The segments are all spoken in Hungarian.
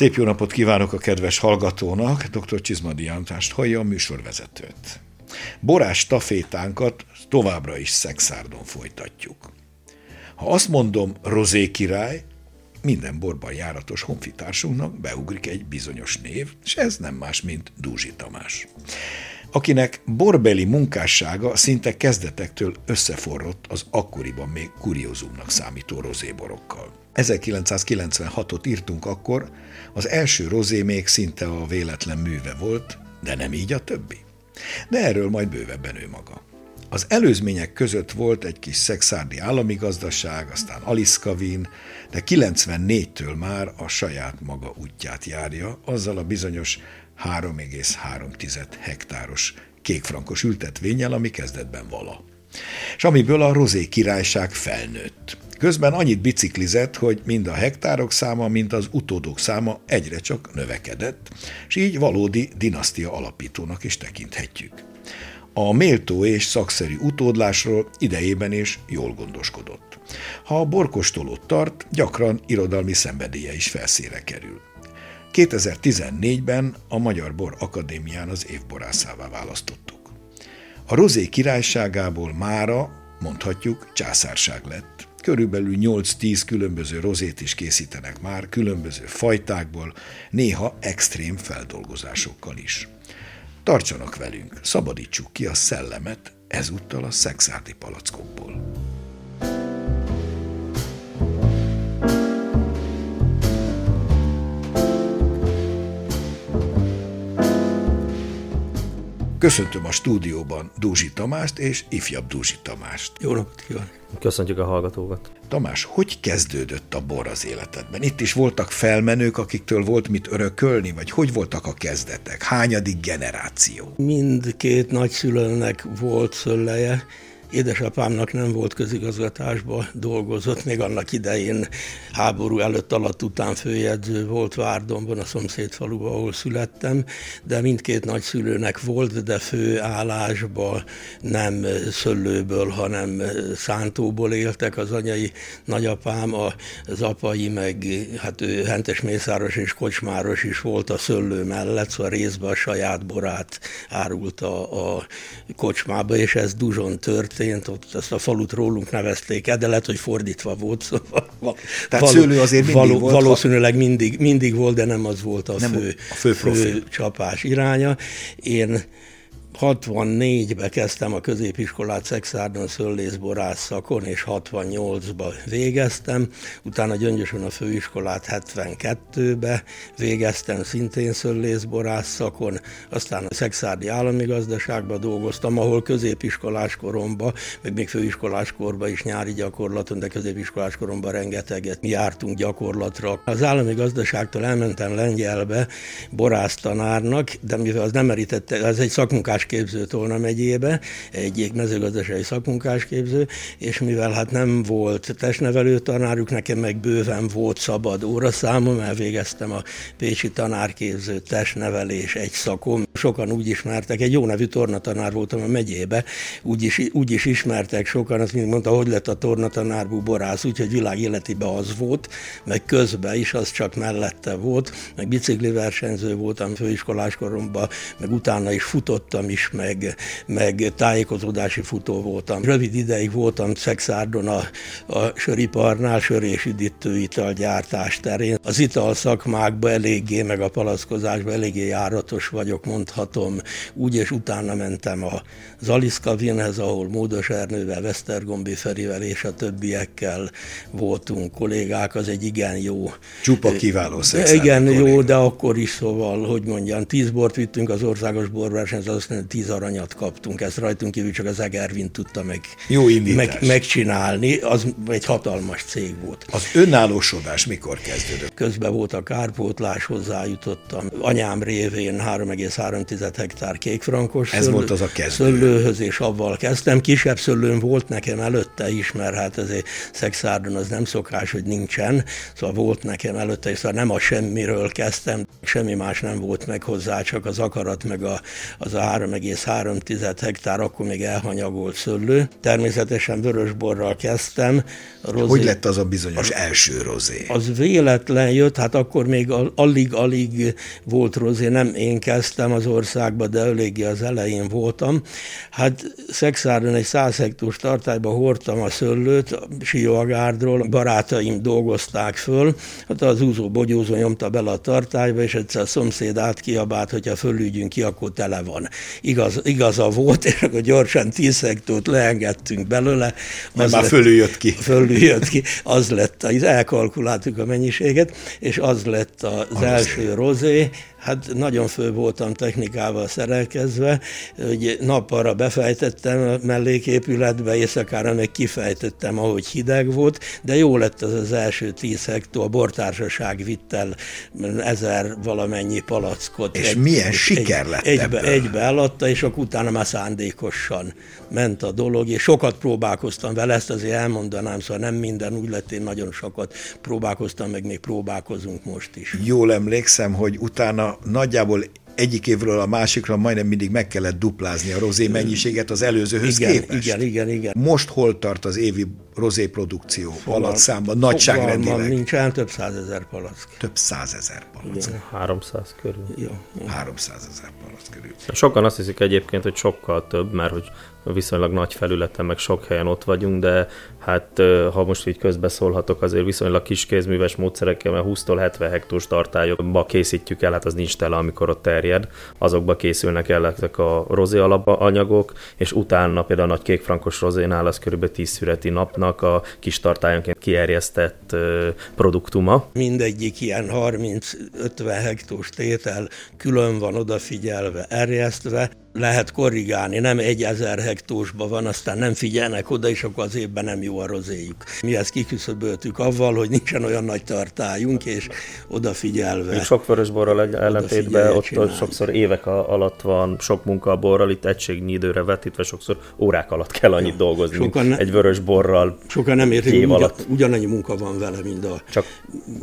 Szép jó napot kívánok a kedves hallgatónak, dr. Csizmadi Jántást hallja a műsorvezetőt. Borás tafétánkat továbbra is szexárdon folytatjuk. Ha azt mondom rozé király, minden borban járatos honfitársunknak beugrik egy bizonyos név, és ez nem más, mint Dúzsi Tamás akinek borbeli munkássága szinte kezdetektől összeforrott az akkoriban még kuriózumnak számító rozéborokkal. 1996-ot írtunk akkor, az első rozé még szinte a véletlen műve volt, de nem így a többi. De erről majd bővebben ő maga. Az előzmények között volt egy kis szexárdi állami gazdaság, aztán Aliszkavin, de 94-től már a saját maga útját járja, azzal a bizonyos 3,3 hektáros kékfrankos ültetvényel, ami kezdetben vala. És amiből a rozé királyság felnőtt. Közben annyit biciklizett, hogy mind a hektárok száma, mind az utódok száma egyre csak növekedett, és így valódi dinasztia alapítónak is tekinthetjük. A méltó és szakszerű utódlásról idejében is jól gondoskodott. Ha a borkostolót tart, gyakran irodalmi szenvedélye is felszére kerül. 2014-ben a Magyar Bor Akadémián az évborászává választottuk. A rozé királyságából mára, mondhatjuk, császárság lett. Körülbelül 8-10 különböző rozét is készítenek már, különböző fajtákból, néha extrém feldolgozásokkal is. Tartsanak velünk, szabadítsuk ki a szellemet ezúttal a szexárdi palackokból. Köszöntöm a stúdióban Dúzsi Tamást és ifjabb Dúzsi Tamást. Jó napot kívánok! Köszöntjük a hallgatókat! Tamás, hogy kezdődött a bor az életedben? Itt is voltak felmenők, akiktől volt mit örökölni, vagy hogy voltak a kezdetek? Hányadik generáció? Mindkét nagyszülőnek volt szölleje, Édesapámnak nem volt közigazgatásba, dolgozott, még annak idején háború előtt alatt után főjegyző volt Várdomban, a szomszéd faluban, ahol születtem, de mindkét nagyszülőnek volt, de fő állásba nem szöllőből, hanem szántóból éltek. Az anyai nagyapám, az apai meg, hát ő Hentes Mészáros és Kocsmáros is volt a szöllő mellett, szóval részben a saját borát árulta a kocsmába, és ez Duzson tört történt, ott ezt a falut rólunk nevezték el, de lehet, hogy fordítva volt. Szóval Tehát való, szőlő azért mindig való, volt? Valószínűleg mindig, mindig volt, de nem az volt a nem fő, a fő, fő csapás iránya. Én 64-be kezdtem a középiskolát Szexárdon szöllészborász szakon, és 68-ba végeztem. Utána Gyöngyösön a főiskolát 72-be végeztem, szintén szöllészborász szakon. Aztán a Szexárdi állami gazdaságban dolgoztam, ahol középiskolás koromban, meg még főiskolás korban is nyári gyakorlaton, de középiskolás koromban rengeteget jártunk gyakorlatra. Az állami gazdaságtól elmentem Lengyelbe borász tanárnak, de mivel az nem merítette, ez egy szakmunkás képző Tolna megyébe, egy mezőgazdasági szakmunkásképző, és mivel hát nem volt testnevelő tanárjuk, nekem meg bőven volt szabad óraszámom, elvégeztem a Pécsi tanárképző testnevelés egy szakom. Sokan úgy ismertek, egy jó nevű tornatanár voltam a megyébe, úgy is, úgy is ismertek sokan, azt mindig mondta, hogy lett a tornatanárból borász, úgyhogy világ életében az volt, meg közben is az csak mellette volt, meg bicikliversenyző voltam főiskolás koromban, meg utána is futottam is meg, meg tájékozódási futó voltam. Rövid ideig voltam Szexárdon a, a söriparnál, sör és üdítő italgyártás terén. Az ital szakmákban eléggé, meg a palackozásban eléggé járatos vagyok, mondhatom. Úgy és utána mentem a Zaliszka Vinhez, ahol Módos Ernővel, Vesztergombi Ferivel és a többiekkel voltunk kollégák, az egy igen jó. Csupa kiváló Igen, jó, de akkor is szóval, hogy mondjam, tíz bort vittünk az országos borversenyre, aztán tíz aranyat kaptunk, ezt rajtunk kívül csak az Egervin tudta meg, Jó meg, megcsinálni, az egy hatalmas cég volt. Az önállósodás mikor kezdődött? Közben volt a kárpótlás, hozzájutottam. Anyám révén 3,3 hektár kékfrankos Ez szöllő, volt az a kezdő. Szöllőhöz, és avval kezdtem. Kisebb szöllőm volt nekem előtte is, mert hát ezért Szexárdon az nem szokás, hogy nincsen. Szóval volt nekem előtte, és szóval nem a semmiről kezdtem, semmi más nem volt meg hozzá, csak az akarat, meg a, az a 3,3 hektár, akkor még elhanyagolt szőlő. Természetesen vörösborral kezdtem. Rozé, Hogy lett az a bizonyos első rozé? Az véletlen jött, hát akkor még alig-alig volt rozé, nem én kezdtem az országba, de eléggé az elején voltam. Hát Szexárdon egy 100 hektós tartályba hordtam a szőlőt, Siogárdról, barátaim dolgozták föl, hát az úzó bogyózó nyomta bele a tartályba, és egyszer a szomszéd átkiabált, hogyha fölügyünk ki, akkor tele van. Igaz, igaza volt, és akkor gyorsan 10 hektót leengedtünk belőle. Az már fölüljött ki. Fölüljött ki. Az lett, az elkalkuláltuk a mennyiséget, és az lett az, az első rozé, Hát nagyon fő voltam technikával szerelkezve, hogy nappalra befejtettem a melléképületbe, éjszakára meg kifejtettem, ahogy hideg volt, de jó lett az az első tíz hektó, a bortársaság vitt el ezer valamennyi palackot. És egy, milyen siker lett egybe, ebből. egybe eladta, és akkor utána már szándékosan ment a dolog, és sokat próbálkoztam vele, ezt azért elmondanám, szóval nem minden úgy lett, én nagyon sokat próbálkoztam, meg még próbálkozunk most is. Jól emlékszem, hogy utána nagyjából egyik évről a másikra majdnem mindig meg kellett duplázni a rozé mennyiséget az előzőhöz igen, képest. Igen, igen, igen. Most hol tart az évi rozé produkció Fogal, számban, nagyságrendileg? nincs el több százezer palack. Több százezer. Igen. 300 körül. Jó, jó. 300 ezer palack körül. Sokan azt hiszik egyébként, hogy sokkal több, mert hogy viszonylag nagy felületen, meg sok helyen ott vagyunk, de hát ha most így közbeszólhatok, azért viszonylag kis kézműves módszerekkel, mert 20-tól 70 hektós tartályokba készítjük el, hát az nincs tele, amikor ott terjed, azokba készülnek el ezek a rozé alapanyagok, és utána például a nagy kékfrankos rozénál az kb. 10 szüreti napnak a kis tartályonként kierjesztett produktuma. Mindegyik ilyen 30-50 hektós tétel külön van odafigyelve, erjesztve, lehet korrigálni, nem egy ezer hektósban van, aztán nem figyelnek oda, és akkor az évben nem jó a rozéjuk. Mi ezt kiküszöböltük avval, hogy nincsen olyan nagy tartályunk, és odafigyelve. Még sok vörösborral ellentétben ott csinálni. sokszor évek alatt van sok munka a borral, itt egységnyi időre vetítve sokszor órák alatt kell annyit ja, dolgozni, sokan ne, egy vörösborral. Sokan nem értik, év alatt. ugyanannyi munka van vele, mint a... Csak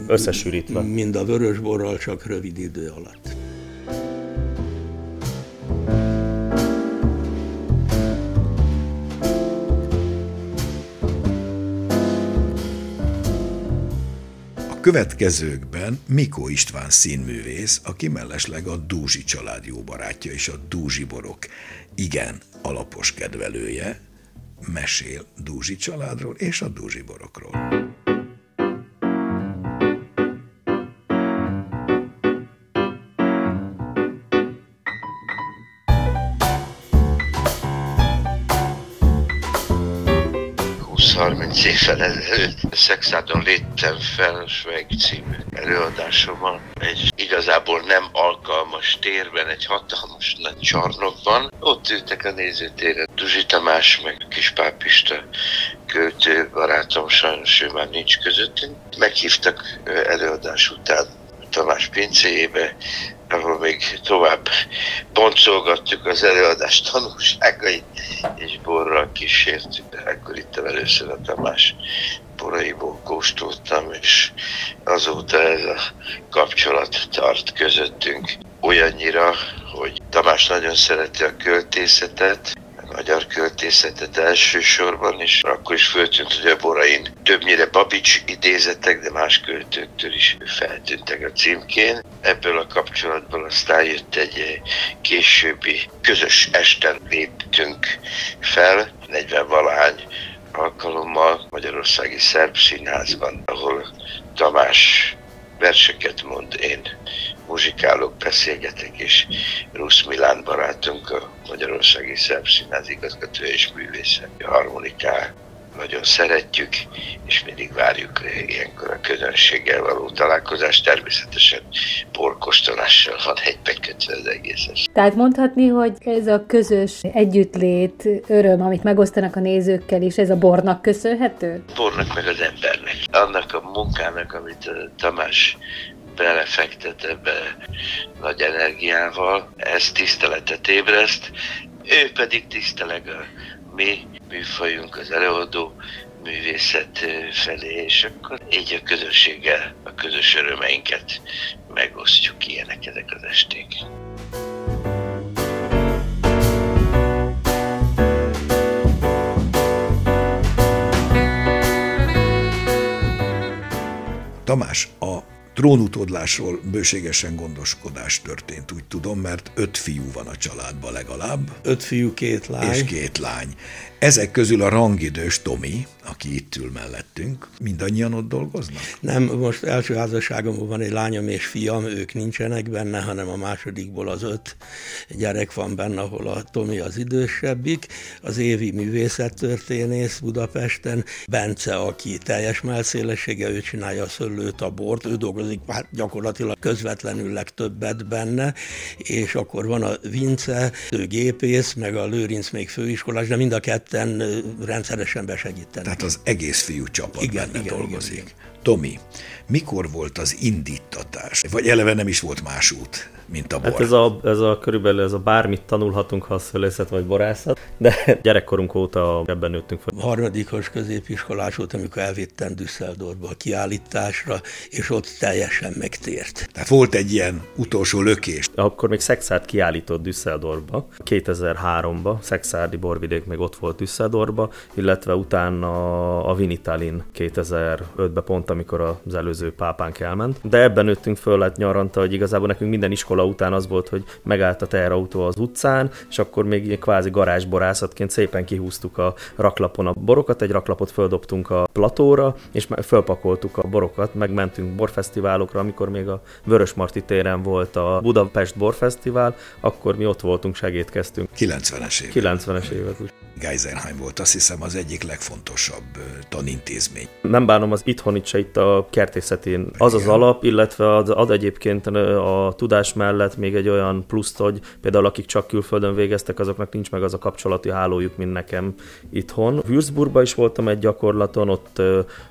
összesűrítve. Mind a vörösborral, csak rövid idő alatt. Következőkben Mikó István színművész, aki mellesleg a Dúzsi család jó barátja és a Dúzsi borok igen alapos kedvelője, mesél Dúzsi családról és a Dúzsi borokról. Évvel Szexádon léptem fel a Sveg című előadásommal. Egy igazából nem alkalmas térben, egy hatalmas nagy csarnokban. Ott ültek a nézőtéren Duzsi Tamás, meg Kispál Pista költő barátom, sajnos ő már nincs közöttünk. Meghívtak előadás után Tamás pincéjébe, ahol még tovább boncolgattuk az előadás tanulságait, és borral kísértük, de akkor itt először a Tamás boraiból kóstoltam, és azóta ez a kapcsolat tart közöttünk olyannyira, hogy Tamás nagyon szereti a költészetet, magyar költészetet elsősorban, és akkor is föltűnt, hogy a borain többnyire Babics idézetek, de más költőktől is feltűntek a címkén. Ebből a kapcsolatból aztán jött egy későbbi közös esten léptünk fel, 40 valahány alkalommal Magyarországi Szerb Színházban, ahol Tamás verseket mond, én muzsikálok, beszélgetek, és Rusz Milán barátunk, a Magyarországi Szerb Színház igazgatója és művésze, a harmonikát nagyon szeretjük, és mindig várjuk ilyenkor a közönséggel való találkozást. Természetesen porkostolással van egybekötve az egész. Tehát mondhatni, hogy ez a közös együttlét, öröm, amit megosztanak a nézőkkel is, ez a bornak köszönhető? Bornak meg az embernek. Annak a munkának, amit Tamás belefektet ebbe nagy energiával, ez tiszteletet ébreszt, ő pedig tiszteleg a mi műfajunk, az előadó művészet felé, és akkor így a közösséggel a közös örömeinket megosztjuk ilyenek ezek az esték. Tamás, a trónutódlásról bőségesen gondoskodás történt, úgy tudom, mert öt fiú van a családban legalább. Öt fiú, két lány. És két lány. Ezek közül a rangidős Tomi, aki itt ül mellettünk, mindannyian ott dolgoznak? Nem, most első házasságomban van egy lányom és fiam, ők nincsenek benne, hanem a másodikból az öt gyerek van benne, ahol a Tomi az idősebbik, az évi művészettörténész Budapesten, Bence, aki teljes melszélessége, ő csinálja a szőlőt, a bort, ő dolgozik már gyakorlatilag közvetlenül legtöbbet benne, és akkor van a Vince, ő gépész, meg a Lőrinc még főiskolás, de mind a ketten rendszeresen besegítenek. Az egész fiú csapat igen, benne igen, dolgozik. Igen, igen. Tomi, mikor volt az indítatás? Vagy eleve nem is volt más út? mint a bor. Hát ez a, ez a körülbelül ez a bármit tanulhatunk, ha a szölészet vagy borászat, de gyerekkorunk óta ebben nőttünk fel. Harmadikos középiskolás volt, amikor elvittem Düsseldorfba a kiállításra, és ott teljesen megtért. Tehát volt egy ilyen utolsó lökés. Akkor még Szexárd kiállított Düsseldorfba, 2003-ba, Szexárdi borvidék még ott volt Düsseldorfba, illetve utána a Vinitalin 2005-ben pont, amikor az előző pápánk elment. De ebben nőttünk föl, lett nyaranta, hogy igazából nekünk minden iskola után az volt, hogy megállt a teherautó az utcán, és akkor még ilyen kvázi garázsborászatként szépen kihúztuk a raklapon a borokat, egy raklapot földobtunk a platóra, és fölpakoltuk a borokat, megmentünk borfesztiválokra, amikor még a Vörösmarty téren volt a Budapest Borfesztivál, akkor mi ott voltunk, segítkeztünk. 90-es évek. 90-es évek. Geisenheim volt azt hiszem az egyik legfontosabb tanintézmény. Nem bánom az itthon se itt a kertészetén. Az az alap, illetve ad, ad egyébként a tudás mellett még egy olyan pluszt, hogy például akik csak külföldön végeztek, azoknak nincs meg az a kapcsolati hálójuk, mint nekem itthon. Würzburgban is voltam egy gyakorlaton, ott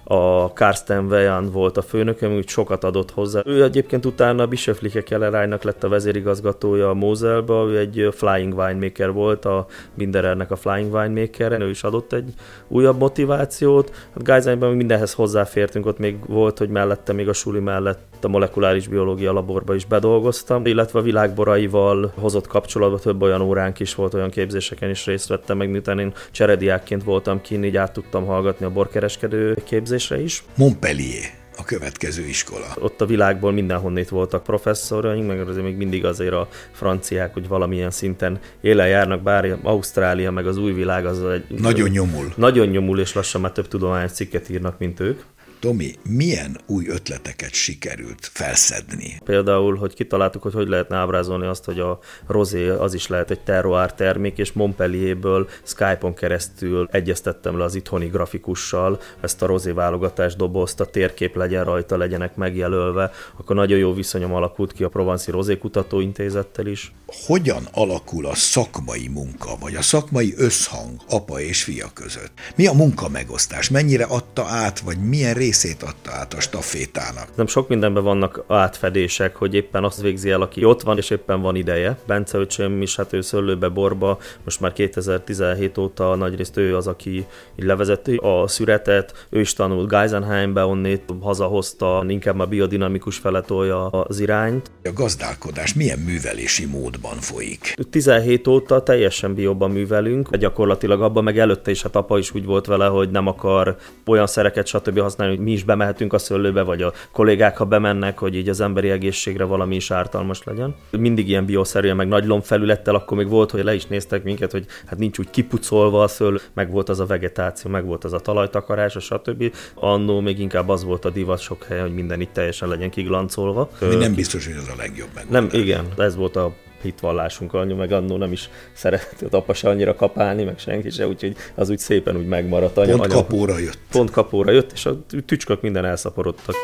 a Karsten Weyan volt a főnököm, úgy sokat adott hozzá. Ő egyébként utána Bischöfliche Kellerájnak lett a vezérigazgatója a Moselba, ő egy Flying Winemaker volt, a Binderernek a Flying Winemaker, ő is adott egy újabb motivációt. Hát Geiseinben mindenhez hozzáfértünk, ott még volt, hogy mellette még a suli mellett a molekuláris biológia laborba is bedolgoztam, illetve a világboraival hozott kapcsolatban több olyan óránk is volt, olyan képzéseken is részt vettem, meg miután én cserediákként voltam kint, így át tudtam hallgatni a borkereskedő képzésre is. Montpellier a következő iskola. Ott a világból mindenhonnét voltak professzoraink, meg azért még mindig azért a franciák, hogy valamilyen szinten élen járnak, bár Ausztrália meg az új világ az egy... Nagyon nyomul. Nagyon nyomul, és lassan már több tudományos cikket írnak, mint ők. Tomi, milyen új ötleteket sikerült felszedni? Például, hogy kitaláltuk, hogy hogy lehetne ábrázolni azt, hogy a rozé az is lehet egy terroár termék, és Montpellierből Skype-on keresztül egyeztettem le az itthoni grafikussal ezt a rozé válogatás dobozt, a térkép legyen rajta, legyenek megjelölve, akkor nagyon jó viszonyom alakult ki a Provanci Rozé Kutatóintézettel is. Hogyan alakul a szakmai munka, vagy a szakmai összhang apa és fia között? Mi a munka megosztás? Mennyire adta át, vagy milyen részét adta át a stafétának. Nem sok mindenben vannak átfedések, hogy éppen azt végzi el, aki ott van, és éppen van ideje. Bence öcsém is, hát ő szőlőbe borba, most már 2017 óta nagyrészt ő az, aki így levezeti a szüretet, ő is tanult Geisenheimbe, onnét hazahozta, inkább a biodinamikus feletolja az irányt. A gazdálkodás milyen művelési módban folyik? 17 óta teljesen bióban művelünk, gyakorlatilag abban meg előtte is, hát apa is úgy volt vele, hogy nem akar olyan szereket stb. használni, hogy mi is bemehetünk a szőlőbe, vagy a kollégák, ha bemennek, hogy így az emberi egészségre valami is ártalmas legyen. Mindig ilyen bioszerűen, meg nagy lombfelülettel, akkor még volt, hogy le is néztek minket, hogy hát nincs úgy kipucolva a szőlő, meg volt az a vegetáció, meg volt az a talajtakarás, stb. Annó még inkább az volt a divat sok helyen, hogy minden itt teljesen legyen kiglancolva. Mi nem biztos, hogy az a legjobb meg. Nem, igen, ez volt a hitvallásunk anyu, meg annó nem is szeretett az apa se annyira kapálni, meg senki se, úgyhogy az úgy szépen úgy megmaradt. Anya, pont kapóra jött. Pont kapóra jött, és a tücskök minden elszaporodtak.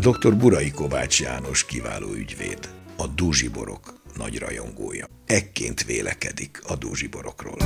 Dr. Burai Kovács János kiváló ügyvéd, a dúzsiborok nagy rajongója. Ekként vélekedik a dúzsiborokról.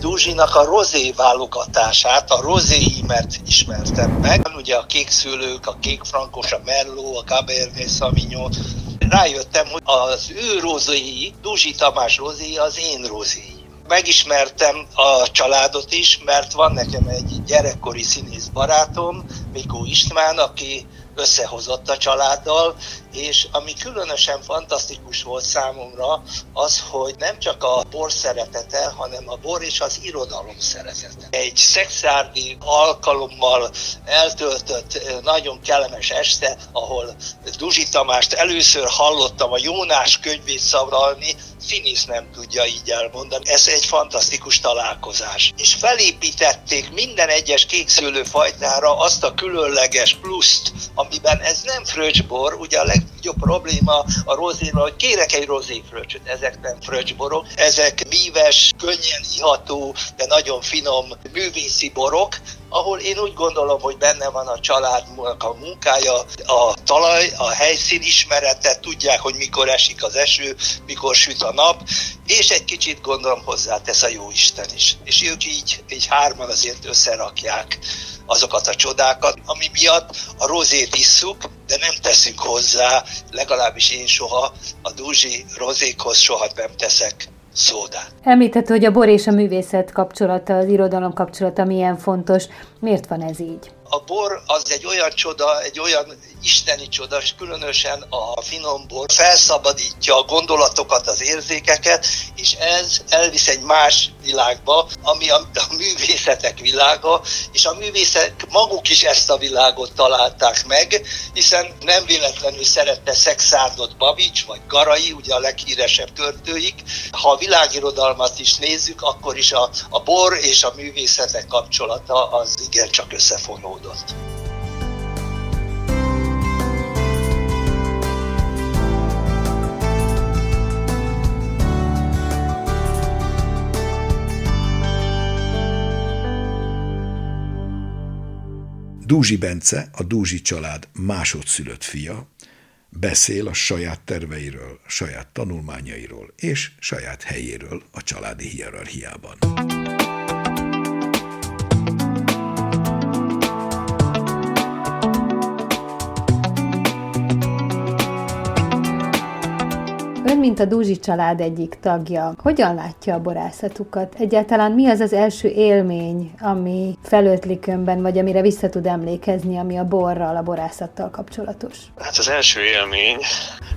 Dúzsinak a rozé válogatását, a rozéimet ismertem meg. Ugye a kék szőlők, a kék frankos, a merló, a cabernet sauvignon. Rájöttem, hogy az ő rozéi, Dúzsi Tamás rozéi az én rozéi Megismertem a családot is, mert van nekem egy gyerekkori színész barátom, Mikó István, aki összehozott a családdal, és ami különösen fantasztikus volt számomra, az, hogy nem csak a bor szeretete, hanem a bor és az irodalom szeretete. Egy szexárdi alkalommal eltöltött nagyon kellemes este, ahol Duzsi Tamást először hallottam a Jónás könyvét szavralni, színész nem tudja így elmondani. Ez egy fantasztikus találkozás. És felépítették minden egyes kékszőlő fajtára azt a különleges pluszt, amiben ez nem fröccsbor, ugye a legnagyobb probléma a rozéval, hogy kérek egy rozéfröccsöt, ezek nem fröccsborok, ezek míves, könnyen iható, de nagyon finom művészi borok, ahol én úgy gondolom, hogy benne van a családnak a munkája, a talaj, a helyszín ismerete, tudják, hogy mikor esik az eső, mikor süt a nap, és egy kicsit gondolom hozzátesz a jó Isten is. És ők így, így hárman azért összerakják azokat a csodákat, ami miatt a rozét isszuk, de nem teszünk hozzá, legalábbis én soha a dúzsi rozékhoz soha nem teszek szódát. Említett, hogy a bor és a művészet kapcsolata, az irodalom kapcsolata milyen fontos. Miért van ez így? A bor az egy olyan csoda, egy olyan isteni csoda, és különösen a finom bor felszabadítja a gondolatokat, az érzékeket, és ez elvisz egy más világba, ami a, a művészetek világa, és a művészek maguk is ezt a világot találták meg, hiszen nem véletlenül szerette Szexárdot Babics, vagy Garai, ugye a leghíresebb költőik. Ha a világirodalmat is nézzük, akkor is a, a bor és a művészetek kapcsolata az igen csak összefonódott. Dúzsi Bence, a Dúzsi család másodszülött fia, beszél a saját terveiről, saját tanulmányairól és saját helyéről a családi hierarchiában. Mint a Dúzsi család egyik tagja, hogyan látja a borászatukat? Egyáltalán mi az az első élmény, ami felötlik önben, vagy amire vissza tud emlékezni, ami a borral, a borászattal kapcsolatos? Hát az első élmény,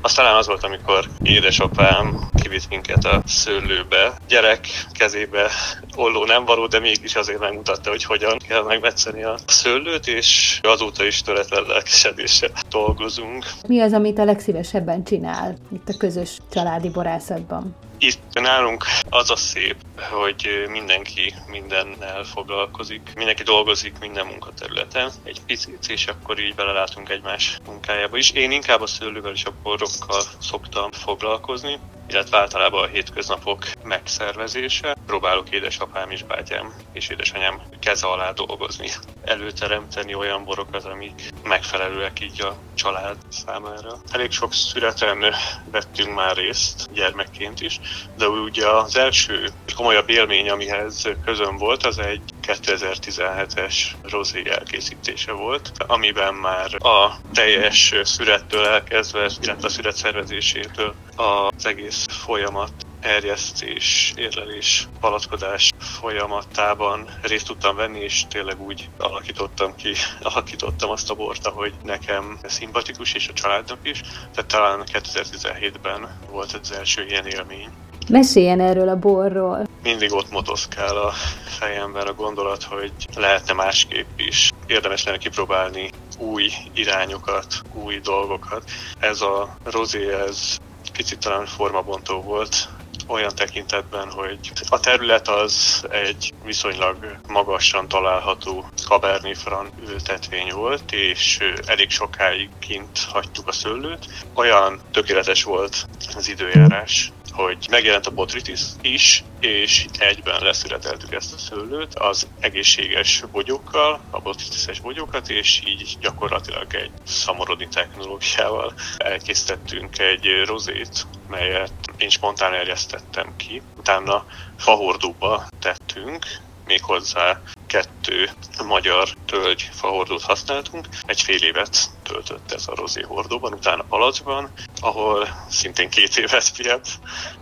az talán az volt, amikor édesapám kivitt minket a szőlőbe. Gyerek kezébe olló nem való, de mégis azért megmutatta, hogy hogyan kell megmetszeni a szőlőt, és azóta is töretlen lelkesedéssel dolgozunk. Mi az, amit a legszívesebben csinál itt a közös családi borászatban? Itt nálunk az a szép, hogy mindenki mindennel foglalkozik, mindenki dolgozik minden munkaterületen, egy picit, és akkor így belelátunk egymás munkájába is. Én inkább a szőlővel és a borokkal szoktam foglalkozni, illetve általában a hétköznapok megszervezése. Próbálok édesapám és bátyám és édesanyám keze alá dolgozni, előteremteni olyan borokat, amik megfelelőek így a család számára. Elég sok születen vettünk már részt gyermekként is, de ugye az első komolyabb élmény, amihez közön volt, az egy 2017-es rozé elkészítése volt, amiben már a teljes szürettől elkezdve, illetve a szüret szervezésétől az egész folyamat erjesztés, érlelés, palackodás folyamatában részt tudtam venni, és tényleg úgy alakítottam ki, alakítottam azt a bort, ahogy nekem szimpatikus, és a családnak is. Tehát talán 2017-ben volt az első ilyen élmény. Meséljen erről a borról. Mindig ott motoszkál a fejemben a gondolat, hogy lehetne másképp is. Érdemes lenne kipróbálni új irányokat, új dolgokat. Ez a rozé, ez picit talán formabontó volt, olyan tekintetben, hogy a terület az egy viszonylag magasan található Cabernet Franc ültetvény volt, és elég sokáig kint hagytuk a szőlőt. Olyan tökéletes volt az időjárás, hogy megjelent a botritis is, és egyben leszületeltük ezt a szőlőt az egészséges bogyókkal, a botritises bogyókat, és így gyakorlatilag egy szamorodni technológiával elkészítettünk egy rozét, melyet én spontán erjesztettem ki. Utána fahordóba tettünk, méghozzá kettő magyar tölgy fahordót használtunk. Egy fél évet töltött ez a rozé hordóban, utána palacban, ahol szintén két évet piac.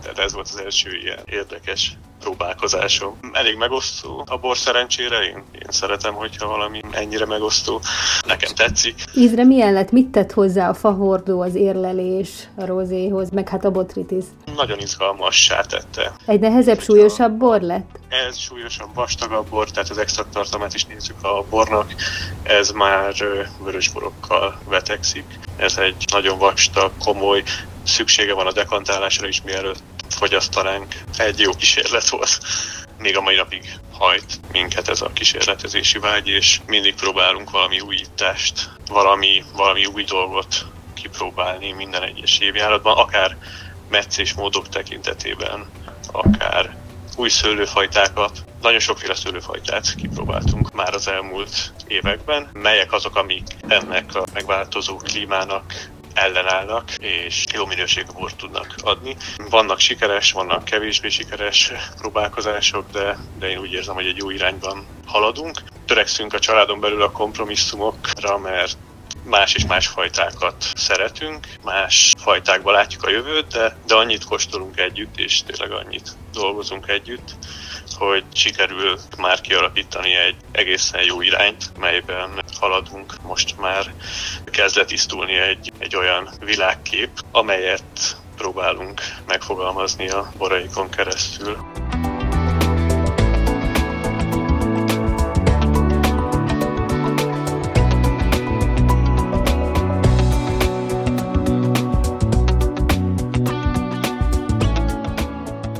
Tehát ez volt az első ilyen érdekes próbálkozásom. Elég megosztó a bor szerencsére, én, én szeretem, hogyha valami ennyire megosztó. Nekem tetszik. Ízre milyen lett? Mit tett hozzá a fahordó, az érlelés a rozéhoz, meg hát a botritis? Nagyon izgalmassá tette. Egy nehezebb, súlyosabb bor lett? Ez súlyosabb, vastagabb bor, tehát az extra tartalmát is nézzük a bornak. Ez már vörösborokkal vetekszik. Ez egy nagyon vastag, komoly, szüksége van a dekantálásra is, mielőtt fogyasztanánk. Egy jó kísérlet volt. Még a mai napig hajt minket ez a kísérletezési vágy, és mindig próbálunk valami újítást, valami, valami új dolgot kipróbálni minden egyes évjáratban, akár meccés módok tekintetében, akár új szőlőfajtákat, nagyon sokféle szőlőfajtát kipróbáltunk már az elmúlt években, melyek azok, amik ennek a megváltozó klímának ellenállnak, és jó minőségű bort tudnak adni. Vannak sikeres, vannak kevésbé sikeres próbálkozások, de, de én úgy érzem, hogy egy jó irányban haladunk. Törekszünk a családon belül a kompromisszumokra, mert más és más fajtákat szeretünk, más fajtákba látjuk a jövőt, de, de annyit kóstolunk együtt, és tényleg annyit dolgozunk együtt, hogy sikerül már kialakítani egy egészen jó irányt, melyben haladunk. Most már kezd letisztulni egy, egy olyan világkép, amelyet próbálunk megfogalmazni a boraikon keresztül.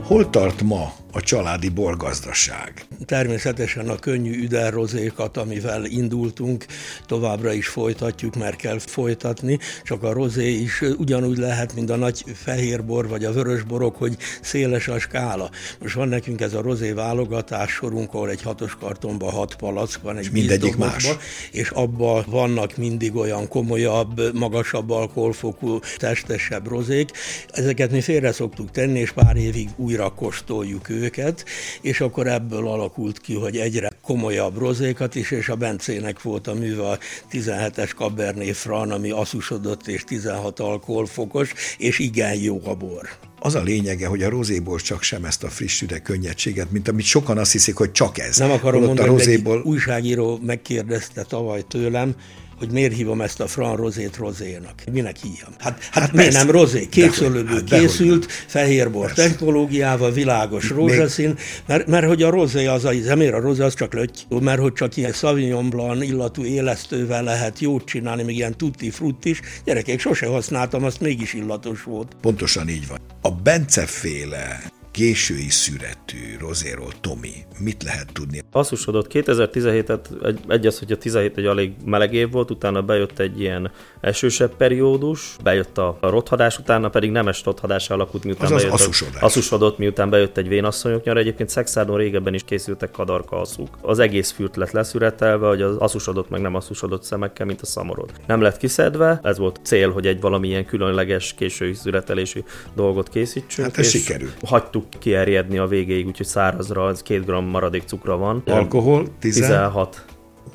Hol tart ma a családi borgazdaság. Természetesen a könnyű üdelrozékat, amivel indultunk, továbbra is folytatjuk, mert kell folytatni, csak a rozé is ugyanúgy lehet, mint a nagy fehérbor vagy a vörösborok, hogy széles a skála. Most van nekünk ez a rozé válogatás sorunk, ahol egy hatos kartonban hat palack van, egy mindegyik más. És abban vannak mindig olyan komolyabb, magasabb alkoholfokú, testesebb rozék. Ezeket mi félre szoktuk tenni, és pár évig újra kóstoljuk őket őket, és akkor ebből alakult ki, hogy egyre komolyabb rozékat is, és a Bencének volt a műve a 17-es Cabernet Franc, ami asszusodott és 16 alkoholfokos, és igen jó a bor. Az a lényege, hogy a rozéból csak sem ezt a friss üde könnyedséget, mint amit sokan azt hiszik, hogy csak ez. Nem akarom mondani, a rozéból... egy újságíró megkérdezte tavaly tőlem, hogy miért hívom ezt a Fran Rozét rozénak. Minek hívjam? Hát, hát, hát miért nem rozé? Kékszölőből hát, készült, fehérbor technológiával, világos rózsaszín, mert, mert hogy a rozé az, az miért a rozé az csak löty, mert hogy csak ilyen Sauvignon Blanc illatú élesztővel lehet jót csinálni, még ilyen tutti frutti is. Gyerekek, sose használtam, azt mégis illatos volt. Pontosan így van. A Bence féle késői szüretű rozéról, Tomi, mit lehet tudni? Asszusodott 2017-et, egy, egy az, hogy a 17 egy elég meleg év volt, utána bejött egy ilyen esősebb periódus, bejött a, a rothadás, utána pedig nemes rothadás alakult, miután az bejött asszusodás. asszusodott, miután bejött egy vénasszonyok nyara. Egyébként Szexárdon régebben is készültek kadarka asszuk. Az egész fürt lett leszüretelve, hogy az asszusodott meg nem asszusodott szemekkel, mint a szamorod. Nem lett kiszedve, ez volt cél, hogy egy valamilyen különleges késői szüretelésű dolgot készítsünk. Hát ez sikerül. Hagytuk kierjedni a végéig, úgyhogy szárazra az két gram maradék cukra van. Alkohol? 16.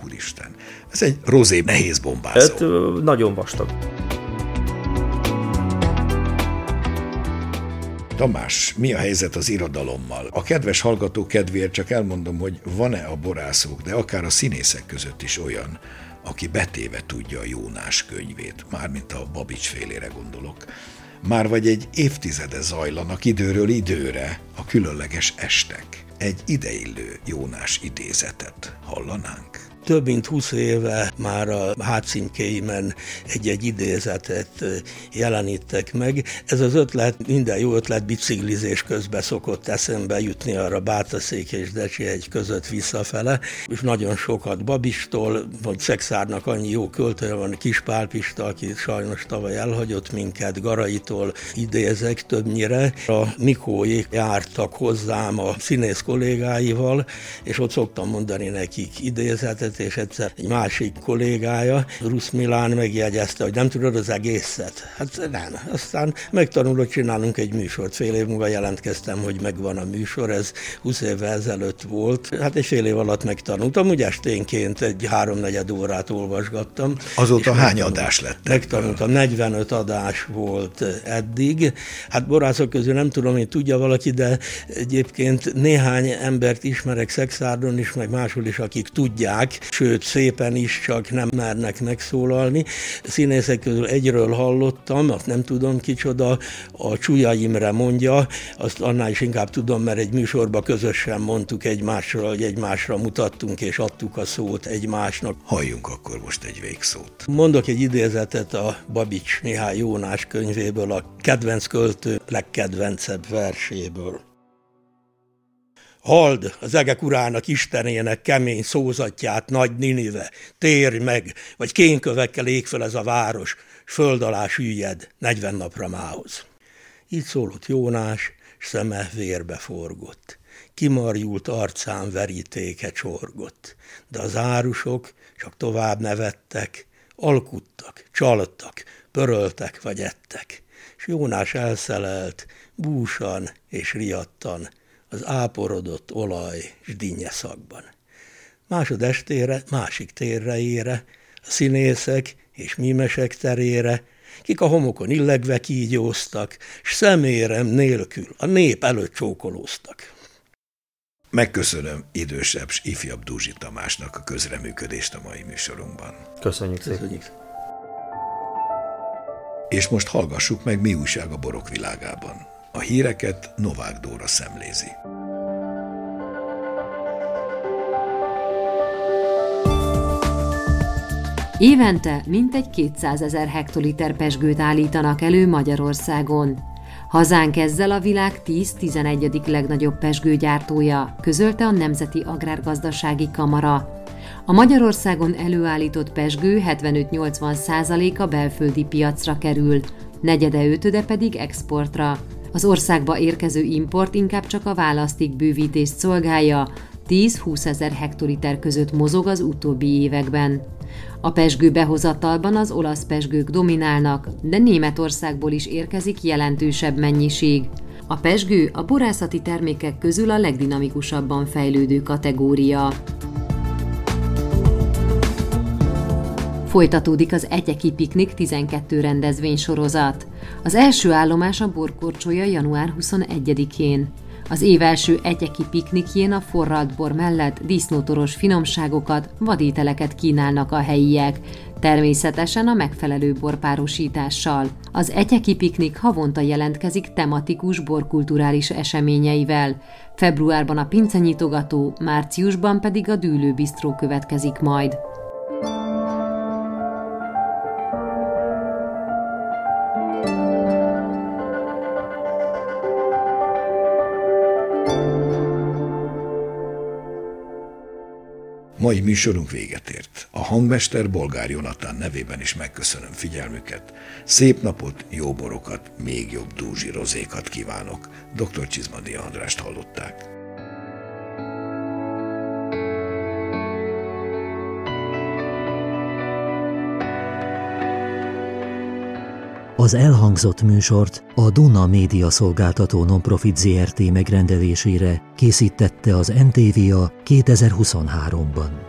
Úristen. Ez egy rozé nehéz bombázó. Ez nagyon vastag. Tamás, mi a helyzet az irodalommal? A kedves hallgató kedvéért csak elmondom, hogy van-e a borászok, de akár a színészek között is olyan, aki betéve tudja a Jónás könyvét, mármint a Babics félére gondolok, már vagy egy évtizede zajlanak időről időre a különleges estek. Egy ideillő Jónás idézetet hallanánk? Több mint 20 éve már a hátcímkéimen egy-egy idézetet jelenítek meg. Ez az ötlet, minden jó ötlet biciklizés közben szokott eszembe jutni arra Bátaszék és Decsi egy között visszafele, és nagyon sokat Babistól, vagy Szexárnak annyi jó költője van, Kis Pálpista, aki sajnos tavaly elhagyott minket, Garaitól idézek többnyire. A Mikóék jártak hozzám a színész kollégáival, és ott szoktam mondani nekik idézetet, és egyszer egy másik kollégája, Rusz Milán megjegyezte, hogy nem tudod az egészet. Hát nem. Aztán megtanulott, csinálunk egy műsort. Fél év múlva jelentkeztem, hogy megvan a műsor, ez 20 évvel ezelőtt volt. Hát egy fél év alatt megtanultam, úgy esténként egy háromnegyed órát olvasgattam. Azóta hány adás lett? Megtanultam, 45 adás volt eddig. Hát borászok közül nem tudom, hogy tudja valaki, de egyébként néhány embert ismerek Szexárdon is, meg máshol is, akik tudják, sőt szépen is, csak nem mernek megszólalni. Színészek közül egyről hallottam, azt nem tudom kicsoda, a Csúlya Imre mondja, azt annál is inkább tudom, mert egy műsorban közösen mondtuk egymásra, hogy egymásra mutattunk és adtuk a szót egymásnak. Halljunk akkor most egy végszót. Mondok egy idézetet a Babics Mihály Jónás könyvéből, a kedvenc költő legkedvencebb verséből. Hald az egek urának istenének kemény szózatját, nagy Ninive, térj meg, vagy kénkövekkel ég fel ez a város, s föld alá süllyed, negyven napra mához. Így szólott Jónás, s szeme vérbe forgott. Kimarjult arcán verítéke csorgott, de az árusok csak tovább nevettek, alkuttak, csaltak, pöröltek vagy ettek, s Jónás elszelelt, búsan és riadtan, az áporodott olaj és dinnye szakban. Másod estére, másik térre ére, a színészek és mímesek terére, kik a homokon illegve kígyóztak, s szemérem nélkül a nép előtt csókolóztak. Megköszönöm idősebb s ifjabb Dúzsi Tamásnak a közreműködést a mai műsorunkban. Köszönjük szépen. Köszönjük. És most hallgassuk meg, mi újság a borok világában. A híreket Novák Dóra szemlézi. Évente mintegy 200 ezer hektoliter pesgőt állítanak elő Magyarországon. Hazánk ezzel a világ 10-11. legnagyobb pesgőgyártója, közölte a Nemzeti Agrárgazdasági Kamara. A Magyarországon előállított pesgő 75-80 százaléka belföldi piacra kerül, negyede ötöde pedig exportra. Az országba érkező import inkább csak a választék bővítést szolgálja, 10-20 ezer hektoliter között mozog az utóbbi években. A pesgő behozatalban az olasz pesgők dominálnak, de Németországból is érkezik jelentősebb mennyiség. A pesgő a borászati termékek közül a legdinamikusabban fejlődő kategória. Folytatódik az Egyeki Piknik 12 rendezvény sorozat. Az első állomás a borkorcsolya január 21-én. Az év első egyeki piknikjén a forralt bor mellett disznótoros finomságokat, vadételeket kínálnak a helyiek, természetesen a megfelelő borpárosítással. Az egyeki piknik havonta jelentkezik tematikus borkulturális eseményeivel. Februárban a pincenyitogató, márciusban pedig a dűlőbisztró következik majd. Mai műsorunk véget ért. A hangmester Bolgár Jonatán nevében is megköszönöm figyelmüket. Szép napot, jó borokat, még jobb dúzsi rozékat kívánok. Dr. Csizmadi Andrást hallották. Az elhangzott műsort a Duna Média Szolgáltató Nonprofit ZRT megrendelésére készítette az NTVA 2023-ban.